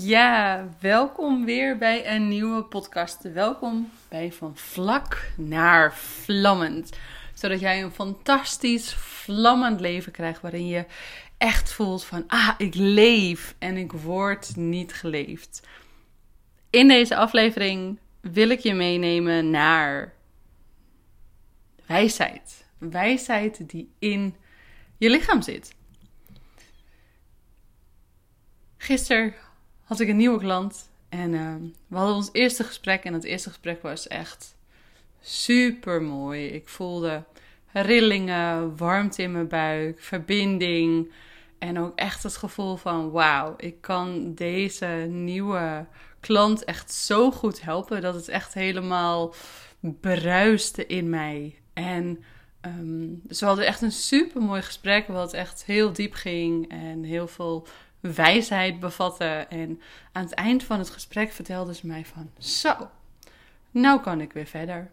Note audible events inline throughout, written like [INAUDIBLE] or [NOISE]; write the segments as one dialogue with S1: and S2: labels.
S1: Ja, welkom weer bij een nieuwe podcast. Welkom bij Van Vlak naar Vlammend. Zodat jij een fantastisch, vlammend leven krijgt waarin je echt voelt van, ah, ik leef en ik word niet geleefd. In deze aflevering wil ik je meenemen naar wijsheid. Wijsheid die in je lichaam zit. Gisteren had ik een nieuwe klant en uh, we hadden ons eerste gesprek. En het eerste gesprek was echt super mooi. Ik voelde rillingen, warmte in mijn buik, verbinding. En ook echt het gevoel van: wauw, ik kan deze nieuwe klant echt zo goed helpen dat het echt helemaal bruiste in mij. En um, dus we hadden echt een super mooi gesprek, wat echt heel diep ging en heel veel wijsheid bevatte. En aan het eind van het gesprek vertelde ze mij van: Zo, nou kan ik weer verder.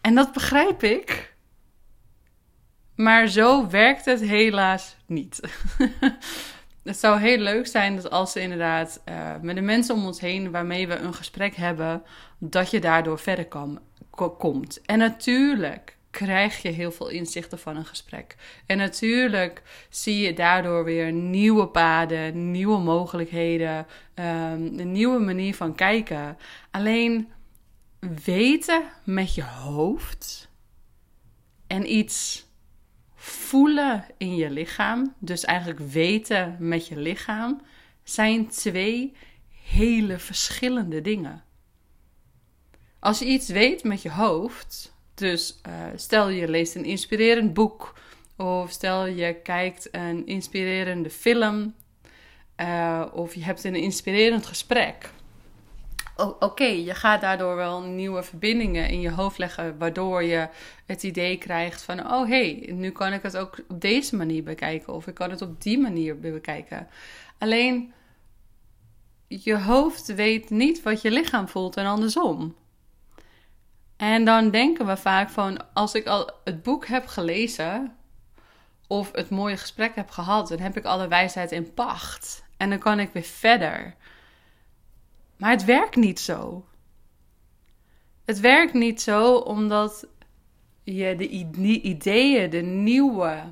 S1: En dat begrijp ik. Maar zo werkt het helaas niet. [LAUGHS] het zou heel leuk zijn dat als ze inderdaad uh, met de mensen om ons heen waarmee we een gesprek hebben, dat je daardoor verder kan, komt. En natuurlijk krijg je heel veel inzichten van een gesprek. En natuurlijk zie je daardoor weer nieuwe paden, nieuwe mogelijkheden, um, een nieuwe manier van kijken. Alleen weten met je hoofd en iets voelen in je lichaam, dus eigenlijk weten met je lichaam, zijn twee hele verschillende dingen. Als je iets weet met je hoofd, dus uh, stel je leest een inspirerend boek of stel je kijkt een inspirerende film uh, of je hebt een inspirerend gesprek. Oké, je gaat daardoor wel nieuwe verbindingen in je hoofd leggen, waardoor je het idee krijgt van: oh hey, nu kan ik het ook op deze manier bekijken of ik kan het op die manier bekijken. Alleen je hoofd weet niet wat je lichaam voelt en andersom. En dan denken we vaak van, als ik al het boek heb gelezen of het mooie gesprek heb gehad, dan heb ik alle wijsheid in pacht. En dan kan ik weer verder. Maar het werkt niet zo. Het werkt niet zo omdat je de ideeën, de nieuwe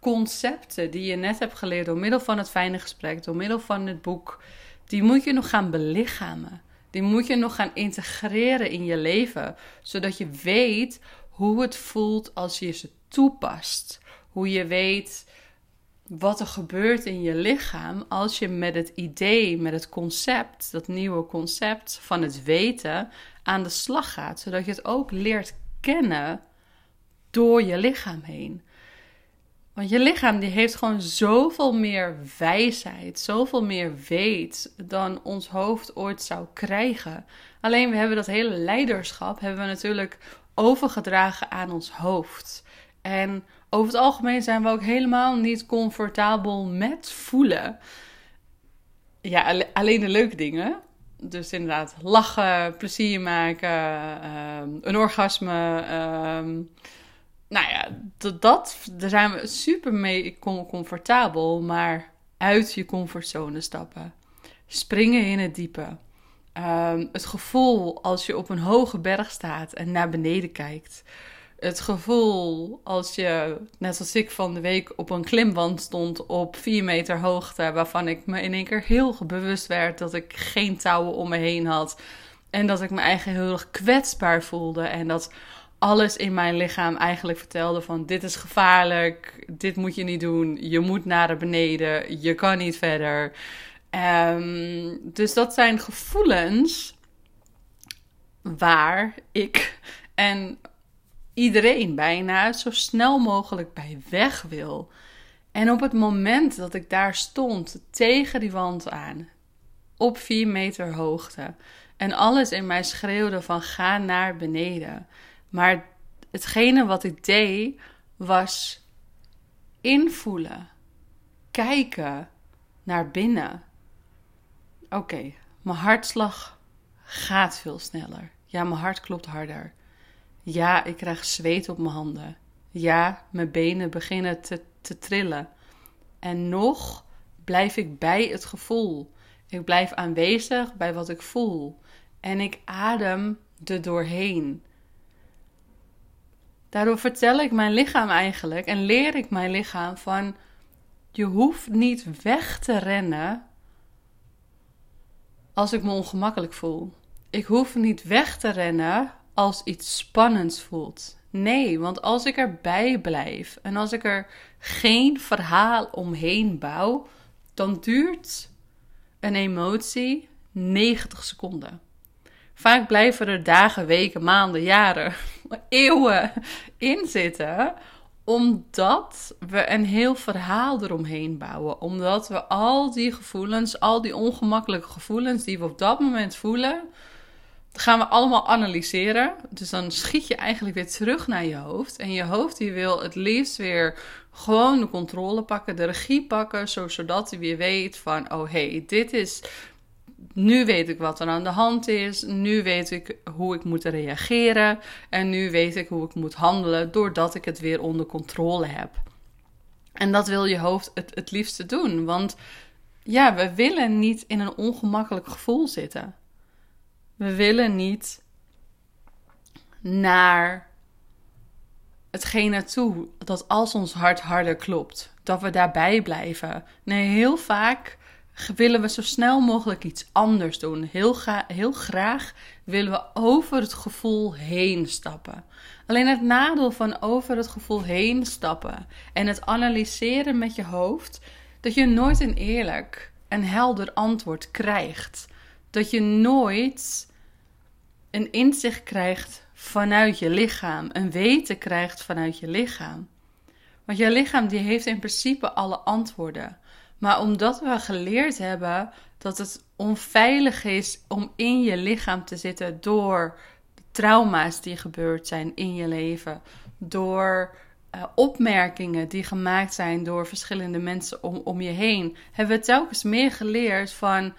S1: concepten die je net hebt geleerd door middel van het fijne gesprek, door middel van het boek, die moet je nog gaan belichamen. Die moet je nog gaan integreren in je leven, zodat je weet hoe het voelt als je ze toepast. Hoe je weet wat er gebeurt in je lichaam als je met het idee, met het concept, dat nieuwe concept van het weten aan de slag gaat, zodat je het ook leert kennen door je lichaam heen. Want je lichaam die heeft gewoon zoveel meer wijsheid, zoveel meer weet dan ons hoofd ooit zou krijgen. Alleen we hebben dat hele leiderschap hebben we natuurlijk overgedragen aan ons hoofd. En over het algemeen zijn we ook helemaal niet comfortabel met voelen. Ja, alleen de leuke dingen. Dus inderdaad, lachen, plezier maken, ehm, een orgasme. Ehm, nou ja, dat, daar zijn we super mee comfortabel, maar uit je comfortzone stappen. Springen in het diepe. Um, het gevoel als je op een hoge berg staat en naar beneden kijkt. Het gevoel als je, net als ik van de week, op een klimwand stond op 4 meter hoogte, waarvan ik me in één keer heel bewust werd dat ik geen touwen om me heen had. En dat ik me eigen heel erg kwetsbaar voelde. En dat alles in mijn lichaam eigenlijk vertelde van dit is gevaarlijk, dit moet je niet doen, je moet naar beneden, je kan niet verder. Um, dus dat zijn gevoelens waar ik en iedereen bijna zo snel mogelijk bij weg wil. En op het moment dat ik daar stond tegen die wand aan, op vier meter hoogte, en alles in mij schreeuwde van ga naar beneden, maar hetgene wat ik deed was invoelen, kijken naar binnen. Oké, mijn hartslag gaat veel sneller. Ja, mijn hart klopt harder. Ja, ik krijg zweet op mijn handen. Ja, mijn benen beginnen te, te trillen. En nog blijf ik bij het gevoel. Ik blijf aanwezig bij wat ik voel. En ik adem er doorheen. Daardoor vertel ik mijn lichaam eigenlijk en leer ik mijn lichaam van je hoeft niet weg te rennen als ik me ongemakkelijk voel. Ik hoef niet weg te rennen als iets spannends voelt. Nee, want als ik erbij blijf en als ik er geen verhaal omheen bouw, dan duurt een emotie 90 seconden. Vaak blijven er dagen, weken, maanden, jaren, eeuwen in zitten omdat we een heel verhaal eromheen bouwen. Omdat we al die gevoelens, al die ongemakkelijke gevoelens die we op dat moment voelen, gaan we allemaal analyseren. Dus dan schiet je eigenlijk weer terug naar je hoofd. En je hoofd die wil het liefst weer gewoon de controle pakken, de regie pakken, zodat hij weer weet van, oh hey, dit is nu weet ik wat er aan de hand is. Nu weet ik hoe ik moet reageren. En nu weet ik hoe ik moet handelen doordat ik het weer onder controle heb. En dat wil je hoofd het, het liefste doen. Want ja, we willen niet in een ongemakkelijk gevoel zitten. We willen niet naar hetgene toe dat als ons hart harder klopt, dat we daarbij blijven. Nee, heel vaak willen we zo snel mogelijk iets anders doen. Heel, heel graag willen we over het gevoel heen stappen. Alleen het nadeel van over het gevoel heen stappen en het analyseren met je hoofd, dat je nooit een eerlijk en helder antwoord krijgt. Dat je nooit een inzicht krijgt vanuit je lichaam, een weten krijgt vanuit je lichaam. Want je lichaam die heeft in principe alle antwoorden. Maar omdat we geleerd hebben dat het onveilig is om in je lichaam te zitten door trauma's die gebeurd zijn in je leven, door uh, opmerkingen die gemaakt zijn door verschillende mensen om, om je heen, hebben we telkens meer geleerd van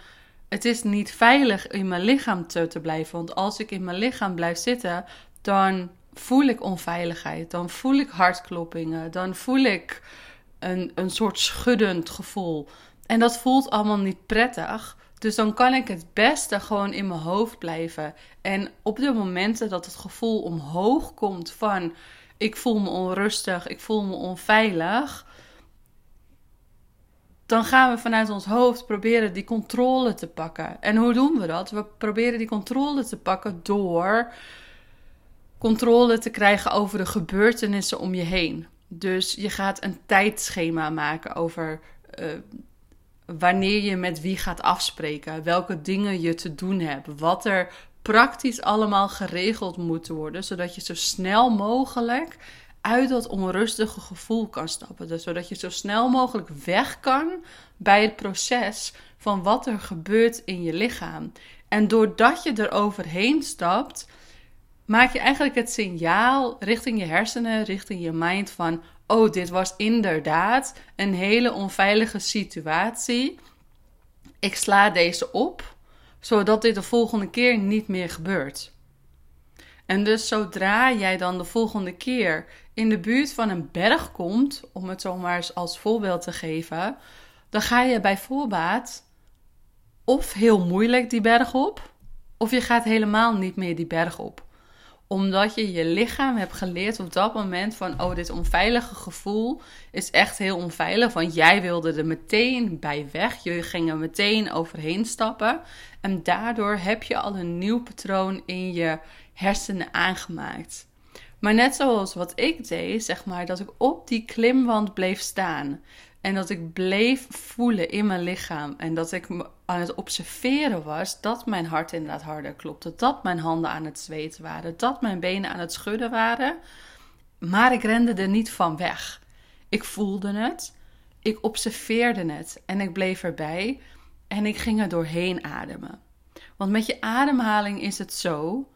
S1: het is niet veilig in mijn lichaam te blijven. Want als ik in mijn lichaam blijf zitten, dan voel ik onveiligheid, dan voel ik hartkloppingen, dan voel ik een, een soort schuddend gevoel. En dat voelt allemaal niet prettig. Dus dan kan ik het beste gewoon in mijn hoofd blijven. En op de momenten dat het gevoel omhoog komt van ik voel me onrustig, ik voel me onveilig. Dan gaan we vanuit ons hoofd proberen die controle te pakken. En hoe doen we dat? We proberen die controle te pakken door controle te krijgen over de gebeurtenissen om je heen. Dus je gaat een tijdschema maken over uh, wanneer je met wie gaat afspreken, welke dingen je te doen hebt, wat er praktisch allemaal geregeld moet worden, zodat je zo snel mogelijk uit dat onrustige gevoel kan stappen. Dus zodat je zo snel mogelijk weg kan bij het proces van wat er gebeurt in je lichaam. En doordat je er overheen stapt, maak je eigenlijk het signaal richting je hersenen, richting je mind van: oh, dit was inderdaad een hele onveilige situatie. Ik sla deze op, zodat dit de volgende keer niet meer gebeurt. En dus zodra jij dan de volgende keer in de buurt van een berg komt, om het zomaar eens als voorbeeld te geven, dan ga je bij voorbaat of heel moeilijk die berg op, of je gaat helemaal niet meer die berg op omdat je je lichaam hebt geleerd op dat moment van, oh, dit onveilige gevoel is echt heel onveilig. Want jij wilde er meteen bij weg. Je ging er meteen overheen stappen. En daardoor heb je al een nieuw patroon in je hersenen aangemaakt. Maar net zoals wat ik deed, zeg maar, dat ik op die klimwand bleef staan. En dat ik bleef voelen in mijn lichaam. En dat ik aan het observeren was dat mijn hart inderdaad harder klopte. Dat mijn handen aan het zweten waren. Dat mijn benen aan het schudden waren. Maar ik rende er niet van weg. Ik voelde het. Ik observeerde het. En ik bleef erbij. En ik ging er doorheen ademen. Want met je ademhaling is het zo.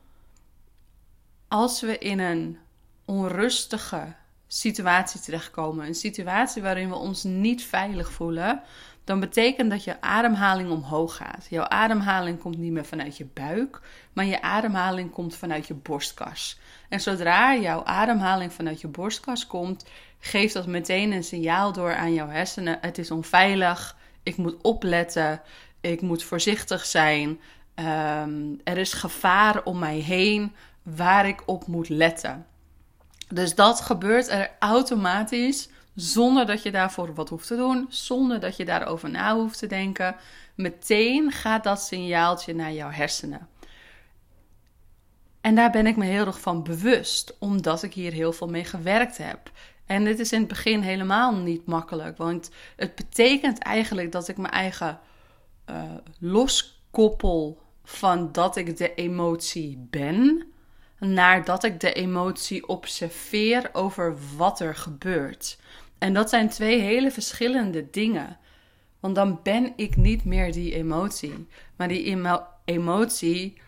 S1: Als we in een onrustige situatie terechtkomen. Een situatie waarin we ons niet veilig voelen. Dan betekent dat je ademhaling omhoog gaat. Jouw ademhaling komt niet meer vanuit je buik, maar je ademhaling komt vanuit je borstkas. En zodra jouw ademhaling vanuit je borstkas komt, geeft dat meteen een signaal door aan jouw hersenen: het is onveilig, ik moet opletten, ik moet voorzichtig zijn, ehm, er is gevaar om mij heen waar ik op moet letten. Dus dat gebeurt er automatisch zonder dat je daarvoor wat hoeft te doen, zonder dat je daarover na hoeft te denken. Meteen gaat dat signaaltje naar jouw hersenen. En daar ben ik me heel erg van bewust, omdat ik hier heel veel mee gewerkt heb. En dit is in het begin helemaal niet makkelijk, want het betekent eigenlijk dat ik mijn eigen uh, loskoppel van dat ik de emotie ben, naar dat ik de emotie observeer over wat er gebeurt. En dat zijn twee hele verschillende dingen. Want dan ben ik niet meer die emotie. Maar die emotie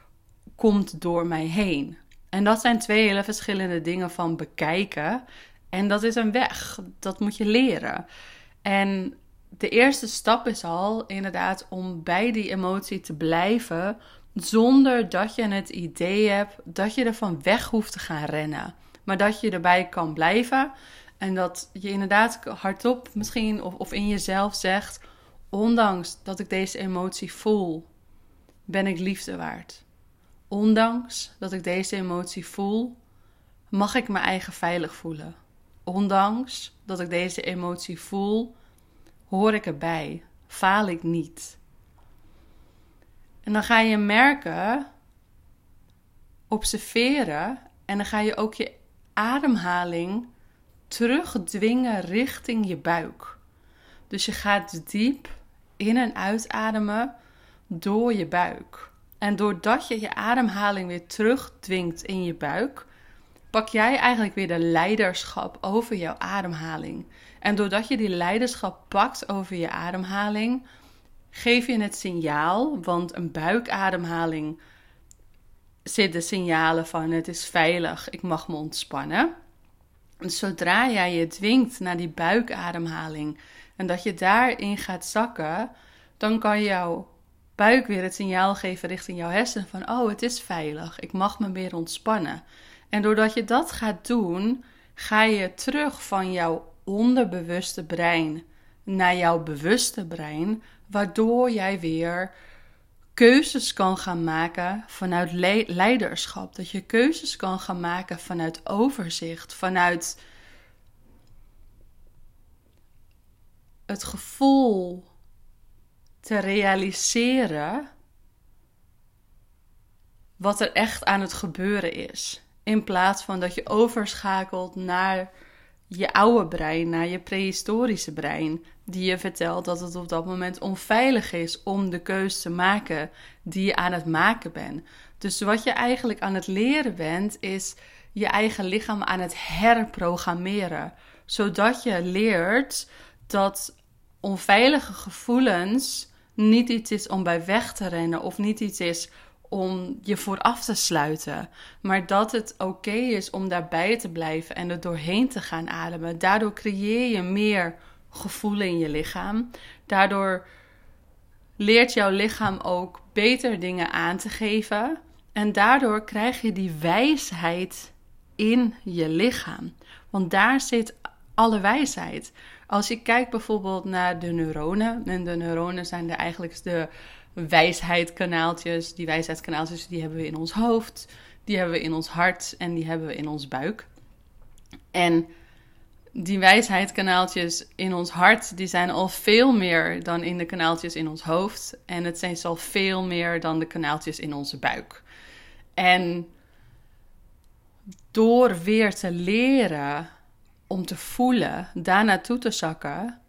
S1: komt door mij heen. En dat zijn twee hele verschillende dingen van bekijken. En dat is een weg. Dat moet je leren. En de eerste stap is al inderdaad om bij die emotie te blijven. Zonder dat je het idee hebt dat je ervan weg hoeft te gaan rennen. Maar dat je erbij kan blijven. En dat je inderdaad hardop misschien of, of in jezelf zegt: Ondanks dat ik deze emotie voel, ben ik liefde waard. Ondanks dat ik deze emotie voel, mag ik mijn eigen veilig voelen. Ondanks dat ik deze emotie voel, hoor ik erbij, faal ik niet. En dan ga je merken, observeren en dan ga je ook je ademhaling terugdwingen richting je buik. Dus je gaat diep in en uitademen door je buik. En doordat je je ademhaling weer terugdwingt in je buik, pak jij eigenlijk weer de leiderschap over jouw ademhaling. En doordat je die leiderschap pakt over je ademhaling, geef je het signaal, want een buikademhaling zit de signalen van het is veilig, ik mag me ontspannen. En zodra jij je dwingt naar die buikademhaling en dat je daarin gaat zakken, dan kan jouw buik weer het signaal geven richting jouw hersenen van oh, het is veilig, ik mag me weer ontspannen. En doordat je dat gaat doen, ga je terug van jouw onderbewuste brein naar jouw bewuste brein, waardoor jij weer keuzes kan gaan maken vanuit leiderschap. Dat je keuzes kan gaan maken vanuit overzicht, vanuit het gevoel te realiseren wat er echt aan het gebeuren is. In plaats van dat je overschakelt naar je oude brein, naar je prehistorische brein, die je vertelt dat het op dat moment onveilig is om de keus te maken die je aan het maken bent. Dus wat je eigenlijk aan het leren bent, is je eigen lichaam aan het herprogrammeren. Zodat je leert dat onveilige gevoelens niet iets is om bij weg te rennen of niet iets is om je vooraf te sluiten. Maar dat het oké is om daarbij te blijven en er doorheen te gaan ademen. Daardoor creëer je meer gevoel in je lichaam. Daardoor leert jouw lichaam ook beter dingen aan te geven. En daardoor krijg je die wijsheid in je lichaam. Want daar zit alle wijsheid. Als je kijkt bijvoorbeeld naar de neuronen, en de neuronen zijn de eigenlijk de wijsheidskanaaltjes. Die wijsheidskanaaltjes die hebben we in ons hoofd, die hebben we in ons hart en die hebben we in ons buik. En die wijsheidskanaaltjes in ons hart, die zijn al veel meer dan in de kanaaltjes in ons hoofd. En het zijn al veel meer dan de kanaaltjes in onze buik. En door weer te leren om te voelen, daar naartoe te zakken,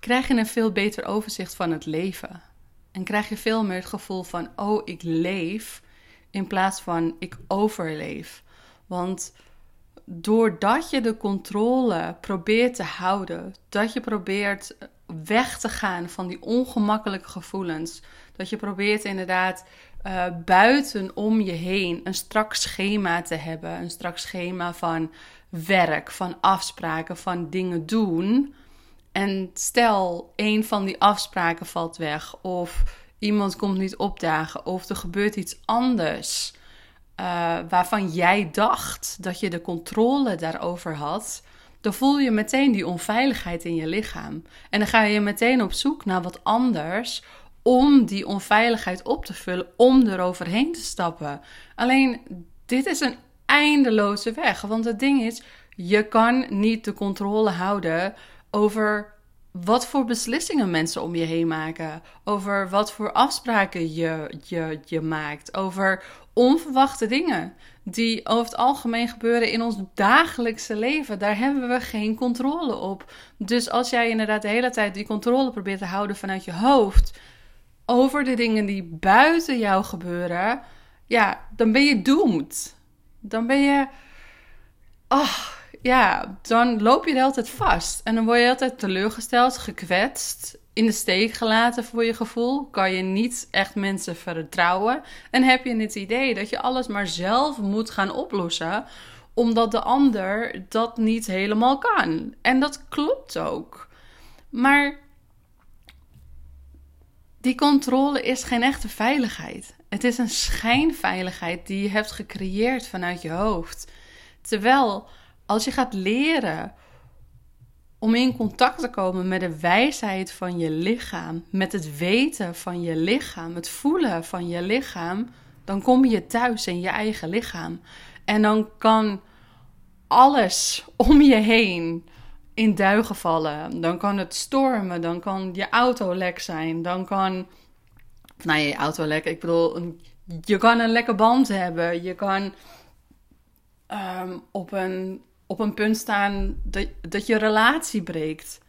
S1: krijg je een veel beter overzicht van het leven. En krijg je veel meer het gevoel van, oh, ik leef, in plaats van ik overleef. Want doordat je de controle probeert te houden, dat je probeert weg te gaan van die ongemakkelijke gevoelens, dat je probeert inderdaad uh, buiten om je heen een strak schema te hebben, een strak schema van werk, van afspraken, van dingen doen. En stel, een van die afspraken valt weg, of iemand komt niet opdagen, of er gebeurt iets anders uh, waarvan jij dacht dat je de controle daarover had, dan voel je meteen die onveiligheid in je lichaam. En dan ga je meteen op zoek naar wat anders om die onveiligheid op te vullen, om eroverheen te stappen. Alleen dit is een eindeloze weg. Want het ding is, je kan niet de controle houden over wat voor beslissingen mensen om je heen maken. Over wat voor afspraken je, je, je maakt. Over onverwachte dingen die over het algemeen gebeuren in ons dagelijkse leven. Daar hebben we geen controle op. Dus als jij inderdaad de hele tijd die controle probeert te houden vanuit je hoofd over de dingen die buiten jou gebeuren, ja, dan ben je doomed. Dan ben je. Oh, ja, dan loop je er altijd vast. En dan word je altijd teleurgesteld, gekwetst, in de steek gelaten voor je gevoel. Kan je niet echt mensen vertrouwen. En heb je het idee dat je alles maar zelf moet gaan oplossen, omdat de ander dat niet helemaal kan. En dat klopt ook. Maar die controle is geen echte veiligheid. Het is een schijnveiligheid die je hebt gecreëerd vanuit je hoofd. Terwijl als je gaat leren om in contact te komen met de wijsheid van je lichaam, met het weten van je lichaam, het voelen van je lichaam, dan kom je thuis in je eigen lichaam. En dan kan alles om je heen in duigen vallen. Dan kan het stormen, dan kan je auto lek zijn, dan kan. Nou, je auto lek, ik bedoel, je kan een lekke band hebben, je kan ehm, op een op een punt staan dat, dat je relatie breekt.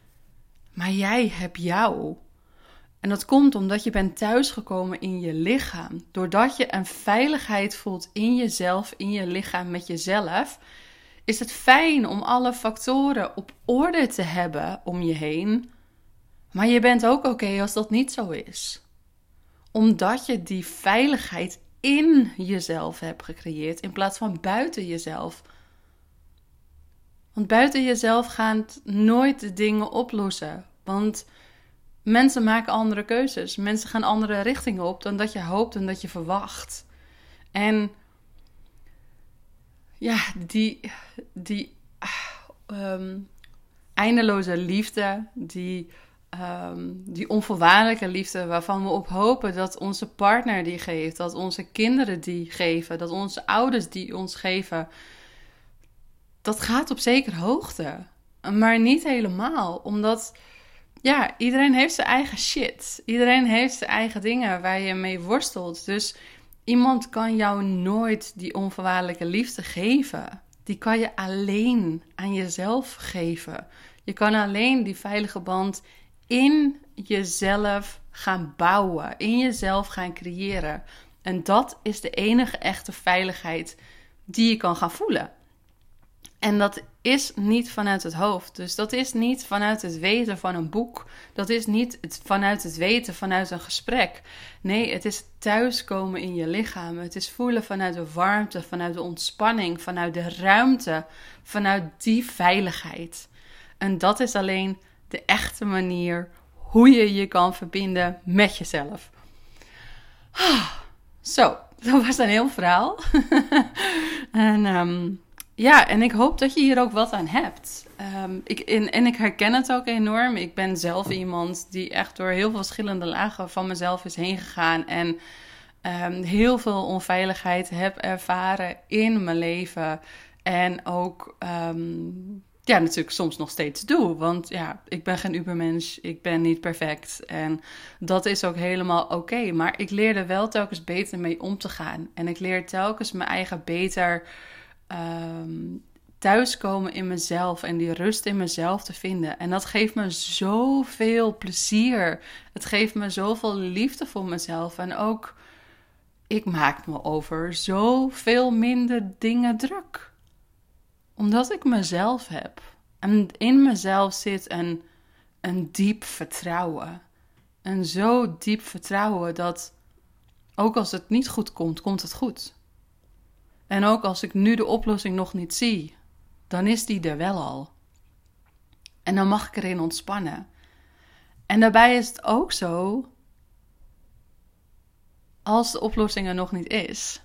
S1: Maar jij hebt jou. En dat komt omdat je bent thuisgekomen in je lichaam. Doordat je een veiligheid voelt in jezelf, in je lichaam, met jezelf, is het fijn om alle factoren op orde te hebben om je heen. Maar je bent ook oké als dat niet zo is. Omdat je die veiligheid in jezelf hebt gecreëerd in plaats van buiten jezelf. Want buiten jezelf gaat nooit de dingen oplossen. Want mensen maken andere keuzes. Mensen gaan andere richtingen op dan dat je hoopt en dat je verwacht. En ja, die, die uh, eindeloze liefde, die, um, die onvoorwaardelijke liefde waarvan we op hopen dat onze partner die geeft, dat onze kinderen die geven, dat onze ouders die ons geven dat gaat op zekere hoogte. Maar niet helemaal. Omdat, ja, iedereen heeft zijn eigen shit. Iedereen heeft zijn eigen dingen waar je mee worstelt. Dus iemand kan jou nooit die onvoorwaardelijke liefde geven. Die kan je alleen aan jezelf geven. Je kan alleen die veilige band in jezelf gaan bouwen, in jezelf gaan creëren. En dat is de enige echte veiligheid die je kan gaan voelen. En dat is niet vanuit het hoofd. Dus dat is niet vanuit het weten van een boek. Dat is niet het, vanuit het weten vanuit een gesprek. Nee, het is thuiskomen in je lichaam. Het is voelen vanuit de warmte, vanuit de ontspanning, vanuit de ruimte, vanuit die veiligheid. En dat is alleen de echte manier hoe je je kan verbinden met jezelf. Ah, zo, [LAUGHS] dat was een heel verhaal. [LAUGHS] en um, ja, en ik hoop dat je hier ook wat aan hebt. Um, ik, en, ik herken het ook enorm. Ik ben zelf iemand die echt door heel veel verschillende lagen van mezelf is heen gegaan. En um, heel veel onveiligheid heb ervaren in mijn leven. En ook, um, ja, natuurlijk soms nog steeds doe. Want ja, ik ben geen ubermens. Ik ben niet perfect. En dat is ook helemaal oké. Maar ik leerde wel telkens beter mee om te gaan. En ik leer telkens mijn eigen beter um, thuiskomen in mezelf en die rust in mezelf te vinden. En dat geeft me zoveel plezier. Het geeft me zoveel liefde voor mezelf. En ook, ik maak me over zoveel minder dingen druk. Omdat ik mezelf heb. En in mezelf zit een, een diep vertrouwen. Een zo diep vertrouwen dat ook als het niet goed komt, komt het goed. En ook als ik nu de oplossing nog niet zie, dan is die er wel al. En dan mag ik erin ontspannen. En daarbij is het ook zo, als de oplossing er nog niet is,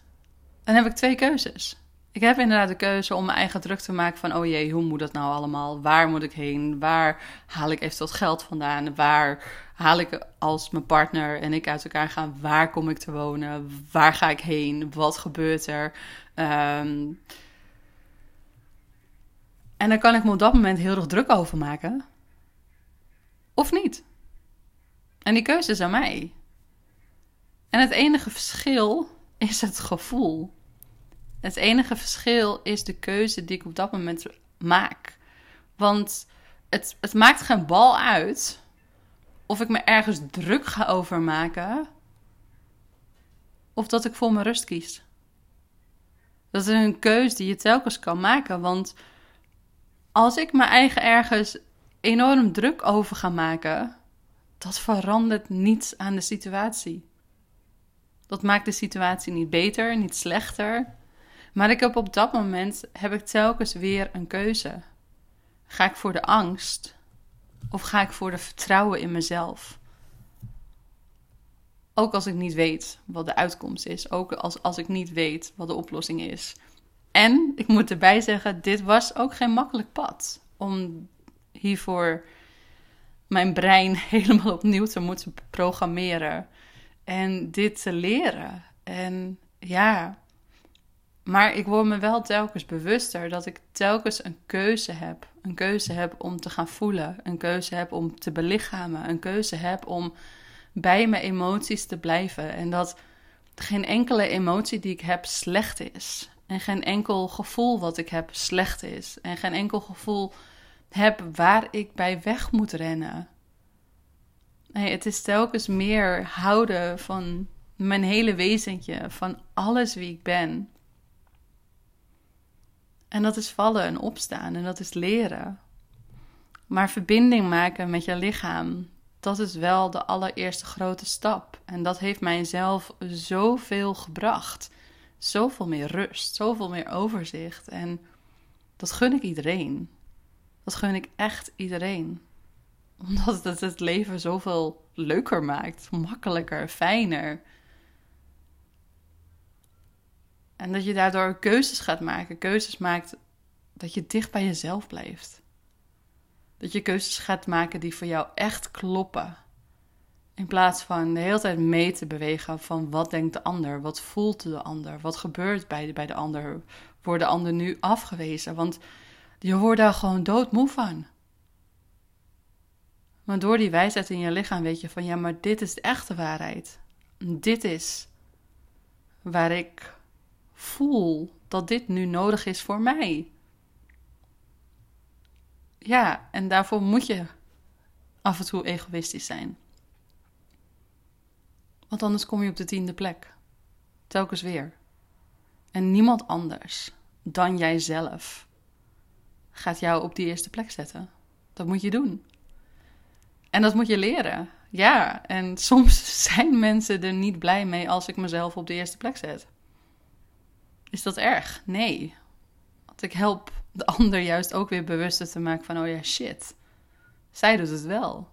S1: dan heb ik twee keuzes. Ik heb inderdaad de keuze om mijn eigen druk te maken van... oh jee, hoe moet dat nou allemaal? Waar moet ik heen? Waar haal ik eventueel geld vandaan? Waar haal ik als mijn partner en ik uit elkaar gaan... waar kom ik te wonen? Waar ga ik heen? Wat gebeurt er? Ehm, en dan kan ik me op dat moment heel erg druk over maken. Of niet. En die keuze is aan mij. En het enige verschil is het gevoel. Het enige verschil is de keuze die ik op dat moment maak. Want het, het maakt geen bal uit of ik me ergens druk ga over maken. Of dat ik voor mijn rust kies. Dat is een keuze die je telkens kan maken. Want als ik me eigen ergens enorm druk over ga maken, dat verandert niets aan de situatie. Dat maakt de situatie niet beter, niet slechter. Maar ik heb op dat moment heb ik telkens weer een keuze. Ga ik voor de angst of ga ik voor de vertrouwen in mezelf? Ook als ik niet weet wat de uitkomst is. Ook als, als ik niet weet wat de oplossing is. En ik moet erbij zeggen, dit was ook geen makkelijk pad. Om hiervoor mijn brein [LAUGHS] helemaal opnieuw te moeten programmeren. En dit te leren. En ja, maar ik word me wel telkens bewuster dat ik telkens een keuze heb. Een keuze heb om te gaan voelen. Een keuze heb om te belichamen. Een keuze heb om bij mijn emoties te blijven. En dat geen enkele emotie die ik heb slecht is. En geen enkel gevoel wat ik heb slecht is. En geen enkel gevoel heb waar ik bij weg moet rennen. Nee, het is telkens meer houden van mijn hele wezentje, van alles wie ik ben. En dat is vallen en opstaan en dat is leren. Maar verbinding maken met je lichaam, dat is wel de allereerste grote stap. En dat heeft mijzelf zoveel gebracht. Zoveel meer rust, zoveel meer overzicht. En dat gun ik iedereen. Dat gun ik echt iedereen. Omdat het het leven zoveel leuker maakt, makkelijker, fijner. En dat je daardoor keuzes gaat maken. Keuzes maakt dat je dicht bij jezelf blijft. Dat je keuzes gaat maken die voor jou echt kloppen. In plaats van de hele tijd mee te bewegen van wat denkt de ander, wat voelt de ander, wat gebeurt bij de, bij de ander, wordt de ander nu afgewezen. Want je wordt daar gewoon doodmoe van. Maar door die wijsheid in je lichaam weet je van ja, maar dit is de echte waarheid. Dit is waar ik voel dat dit nu nodig is voor mij. Ja, en daarvoor moet je af en toe egoïstisch zijn. Want anders kom je op de tiende plek. Telkens weer. En niemand anders dan jijzelf gaat jou op die eerste plek zetten. Dat moet je doen. En dat moet je leren. Ja, en [LAUGHS] soms zijn mensen er niet blij mee als ik mezelf op de eerste plek zet. Is dat erg? Nee. Want ik help de ander juist ook weer bewuster te maken van: oh ja, shit. Zij doet het wel.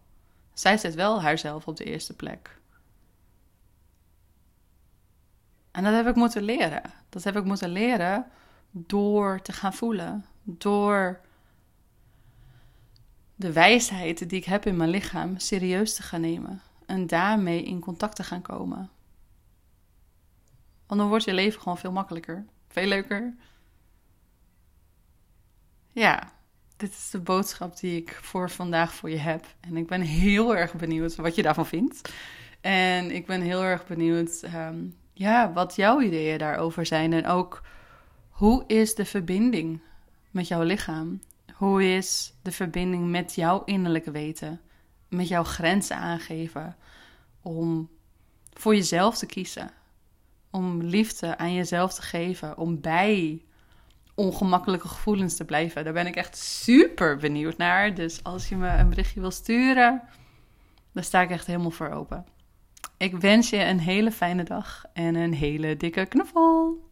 S1: Zij zet wel haarzelf op de eerste plek. En dat heb ik moeten leren. Dat heb ik moeten leren door te gaan voelen. Door de wijsheid die ik heb in mijn lichaam serieus te gaan nemen. En daarmee in contact te gaan komen. Want dan wordt je leven gewoon veel makkelijker. Veel leuker. Ja, dit is de boodschap die ik voor vandaag voor je heb. En ik ben heel erg benieuwd wat je daarvan vindt. En ik ben heel erg benieuwd ehm, ja, wat jouw ideeën daarover zijn. En ook hoe is de verbinding met jouw lichaam? Hoe is de verbinding met jouw innerlijke weten? Met jouw grenzen aangeven? Om voor jezelf te kiezen. Om liefde aan jezelf te geven. Om bij ongemakkelijke gevoelens te blijven. Daar ben ik echt super benieuwd naar. Dus als je me een berichtje wil sturen, dan sta ik echt helemaal voor open. Ik wens je een hele fijne dag en een hele dikke knuffel.